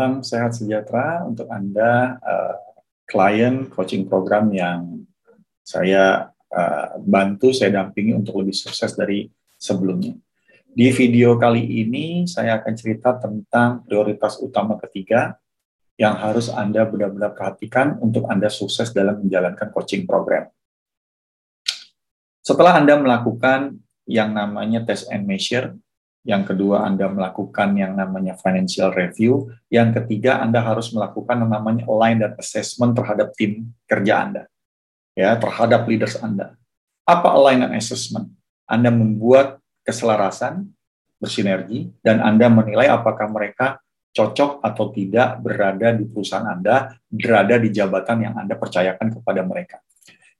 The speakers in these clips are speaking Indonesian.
Salam sehat sejahtera untuk Anda, uh, klien coaching program yang saya uh, bantu, saya dampingi untuk lebih sukses dari sebelumnya. Di video kali ini, saya akan cerita tentang prioritas utama ketiga yang harus Anda benar-benar perhatikan untuk Anda sukses dalam menjalankan coaching program. Setelah Anda melakukan yang namanya test and measure, yang kedua Anda melakukan yang namanya financial review, yang ketiga Anda harus melakukan yang namanya align dan assessment terhadap tim kerja Anda, ya terhadap leaders Anda. Apa align dan assessment? Anda membuat keselarasan, bersinergi, dan Anda menilai apakah mereka cocok atau tidak berada di perusahaan Anda, berada di jabatan yang Anda percayakan kepada mereka.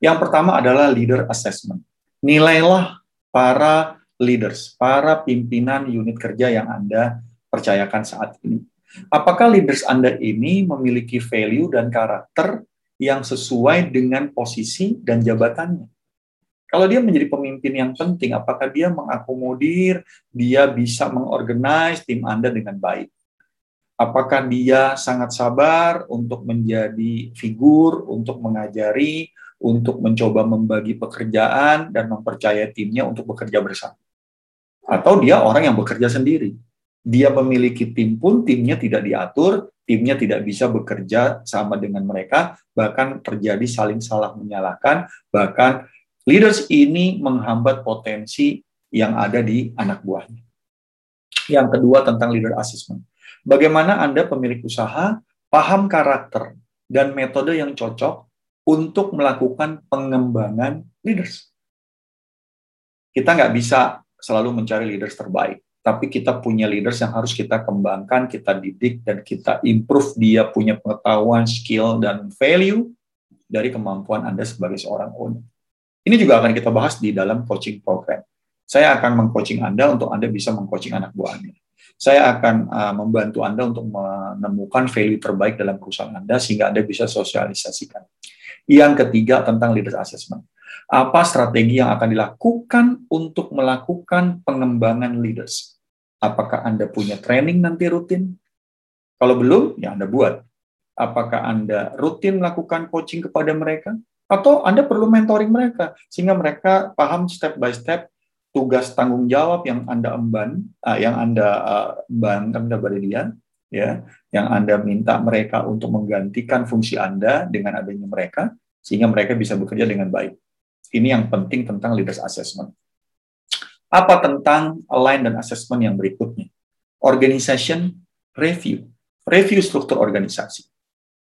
Yang pertama adalah leader assessment. Nilailah para leaders, para pimpinan unit kerja yang Anda percayakan saat ini. Apakah leaders Anda ini memiliki value dan karakter yang sesuai dengan posisi dan jabatannya? Kalau dia menjadi pemimpin yang penting, apakah dia mengakomodir, dia bisa mengorganize tim Anda dengan baik? Apakah dia sangat sabar untuk menjadi figur, untuk mengajari, untuk mencoba membagi pekerjaan, dan mempercayai timnya untuk bekerja bersama? Atau dia orang yang bekerja sendiri. Dia memiliki tim pun timnya tidak diatur, timnya tidak bisa bekerja sama dengan mereka, bahkan terjadi saling salah menyalahkan, bahkan leaders ini menghambat potensi yang ada di anak buahnya. Yang kedua tentang leader assessment. Bagaimana Anda pemilik usaha paham karakter dan metode yang cocok untuk melakukan pengembangan leaders. Kita nggak bisa selalu mencari leaders terbaik. Tapi kita punya leaders yang harus kita kembangkan, kita didik, dan kita improve dia punya pengetahuan, skill, dan value dari kemampuan Anda sebagai seorang owner. Ini juga akan kita bahas di dalam coaching program. Saya akan mengcoaching Anda untuk Anda bisa mengcoaching anak buah Anda. Saya akan uh, membantu Anda untuk menemukan value terbaik dalam perusahaan Anda sehingga Anda bisa sosialisasikan. Yang ketiga tentang leaders assessment apa strategi yang akan dilakukan untuk melakukan pengembangan leaders? Apakah Anda punya training nanti rutin? Kalau belum, ya Anda buat. Apakah Anda rutin melakukan coaching kepada mereka? Atau Anda perlu mentoring mereka, sehingga mereka paham step by step tugas tanggung jawab yang Anda emban, uh, yang Anda embankan kepada dia, ya, yang Anda minta mereka untuk menggantikan fungsi Anda dengan adanya mereka, sehingga mereka bisa bekerja dengan baik. Ini yang penting tentang leaders assessment. Apa tentang align dan assessment yang berikutnya? Organization review. Review struktur organisasi.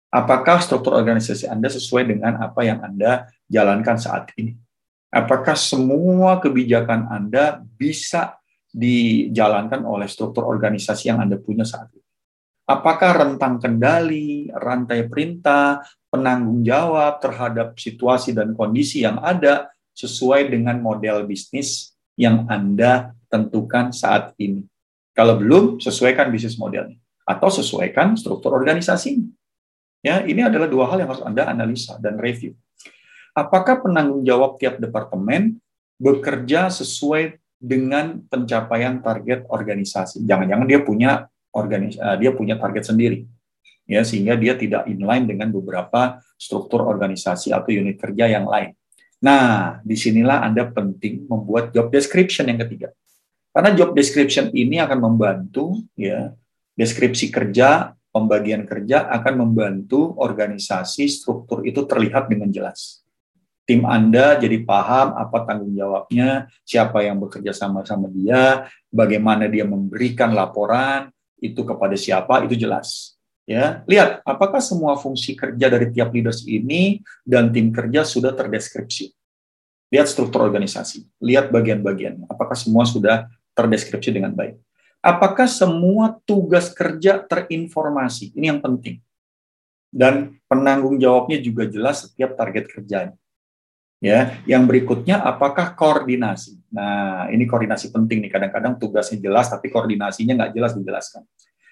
Apakah struktur organisasi Anda sesuai dengan apa yang Anda jalankan saat ini? Apakah semua kebijakan Anda bisa dijalankan oleh struktur organisasi yang Anda punya saat ini? Apakah rentang kendali, rantai perintah, penanggung jawab terhadap situasi dan kondisi yang ada sesuai dengan model bisnis yang Anda tentukan saat ini. Kalau belum, sesuaikan bisnis modelnya atau sesuaikan struktur organisasi. Ya, ini adalah dua hal yang harus Anda analisa dan review. Apakah penanggung jawab tiap departemen bekerja sesuai dengan pencapaian target organisasi? Jangan-jangan dia punya organis eh, dia punya target sendiri ya sehingga dia tidak inline dengan beberapa struktur organisasi atau unit kerja yang lain. Nah, di sinilah Anda penting membuat job description yang ketiga. Karena job description ini akan membantu ya deskripsi kerja, pembagian kerja akan membantu organisasi struktur itu terlihat dengan jelas. Tim Anda jadi paham apa tanggung jawabnya, siapa yang bekerja sama-sama dia, bagaimana dia memberikan laporan itu kepada siapa, itu jelas Ya, lihat apakah semua fungsi kerja dari tiap leaders ini dan tim kerja sudah terdeskripsi. Lihat struktur organisasi, lihat bagian-bagiannya. Apakah semua sudah terdeskripsi dengan baik? Apakah semua tugas kerja terinformasi? Ini yang penting. Dan penanggung jawabnya juga jelas setiap target kerjanya. Ya, yang berikutnya apakah koordinasi? Nah, ini koordinasi penting nih. Kadang-kadang tugasnya jelas tapi koordinasinya nggak jelas dijelaskan.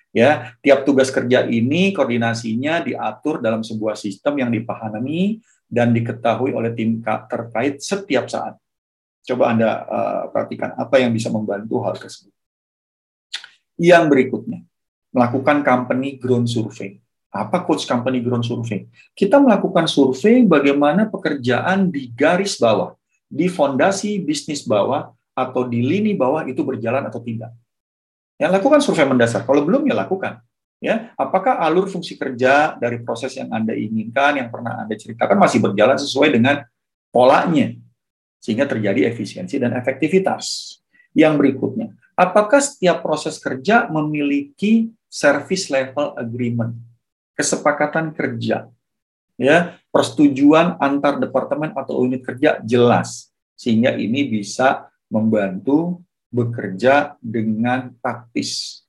Ya, tiap tugas kerja ini koordinasinya diatur dalam sebuah sistem yang dipahami dan diketahui oleh tim terkait setiap saat. Coba Anda uh, perhatikan apa yang bisa membantu hal tersebut. Yang berikutnya, melakukan company ground survey. Apa coach company ground survey? Kita melakukan survei bagaimana pekerjaan di garis bawah, di fondasi bisnis bawah, atau di lini bawah itu berjalan atau tidak. Yang lakukan survei mendasar. Kalau belum ya lakukan. Ya, apakah alur fungsi kerja dari proses yang Anda inginkan, yang pernah Anda ceritakan masih berjalan sesuai dengan polanya, sehingga terjadi efisiensi dan efektivitas. Yang berikutnya, apakah setiap proses kerja memiliki service level agreement, kesepakatan kerja, ya, persetujuan antar departemen atau unit kerja jelas, sehingga ini bisa membantu bekerja dengan taktis.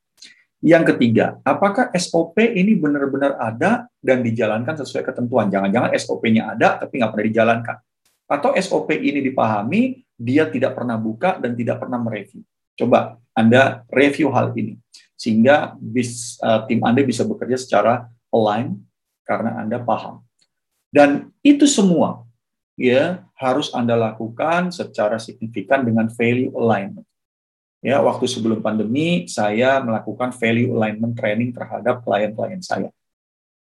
Yang ketiga, apakah SOP ini benar-benar ada dan dijalankan sesuai ketentuan? Jangan-jangan SOP-nya ada tapi nggak pernah dijalankan. Atau SOP ini dipahami, dia tidak pernah buka dan tidak pernah mereview. Coba Anda review hal ini sehingga bis, uh, tim Anda bisa bekerja secara align karena Anda paham. Dan itu semua ya harus Anda lakukan secara signifikan dengan value alignment. Ya, waktu sebelum pandemi saya melakukan value alignment training terhadap klien-klien saya.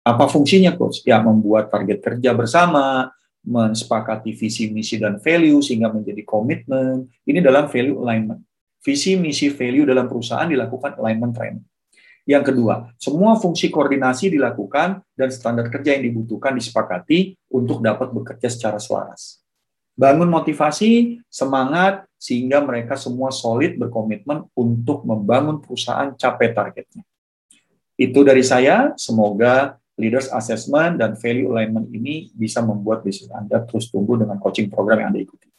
Apa fungsinya coach? Ya membuat target kerja bersama, mensepakati visi, misi, dan value sehingga menjadi komitmen. Ini dalam value alignment. Visi, misi, value dalam perusahaan dilakukan alignment training. Yang kedua, semua fungsi koordinasi dilakukan dan standar kerja yang dibutuhkan disepakati untuk dapat bekerja secara selaras. Bangun motivasi, semangat, sehingga mereka semua solid berkomitmen untuk membangun perusahaan capai targetnya. Itu dari saya, semoga leaders assessment dan value alignment ini bisa membuat bisnis Anda terus tumbuh dengan coaching program yang Anda ikuti.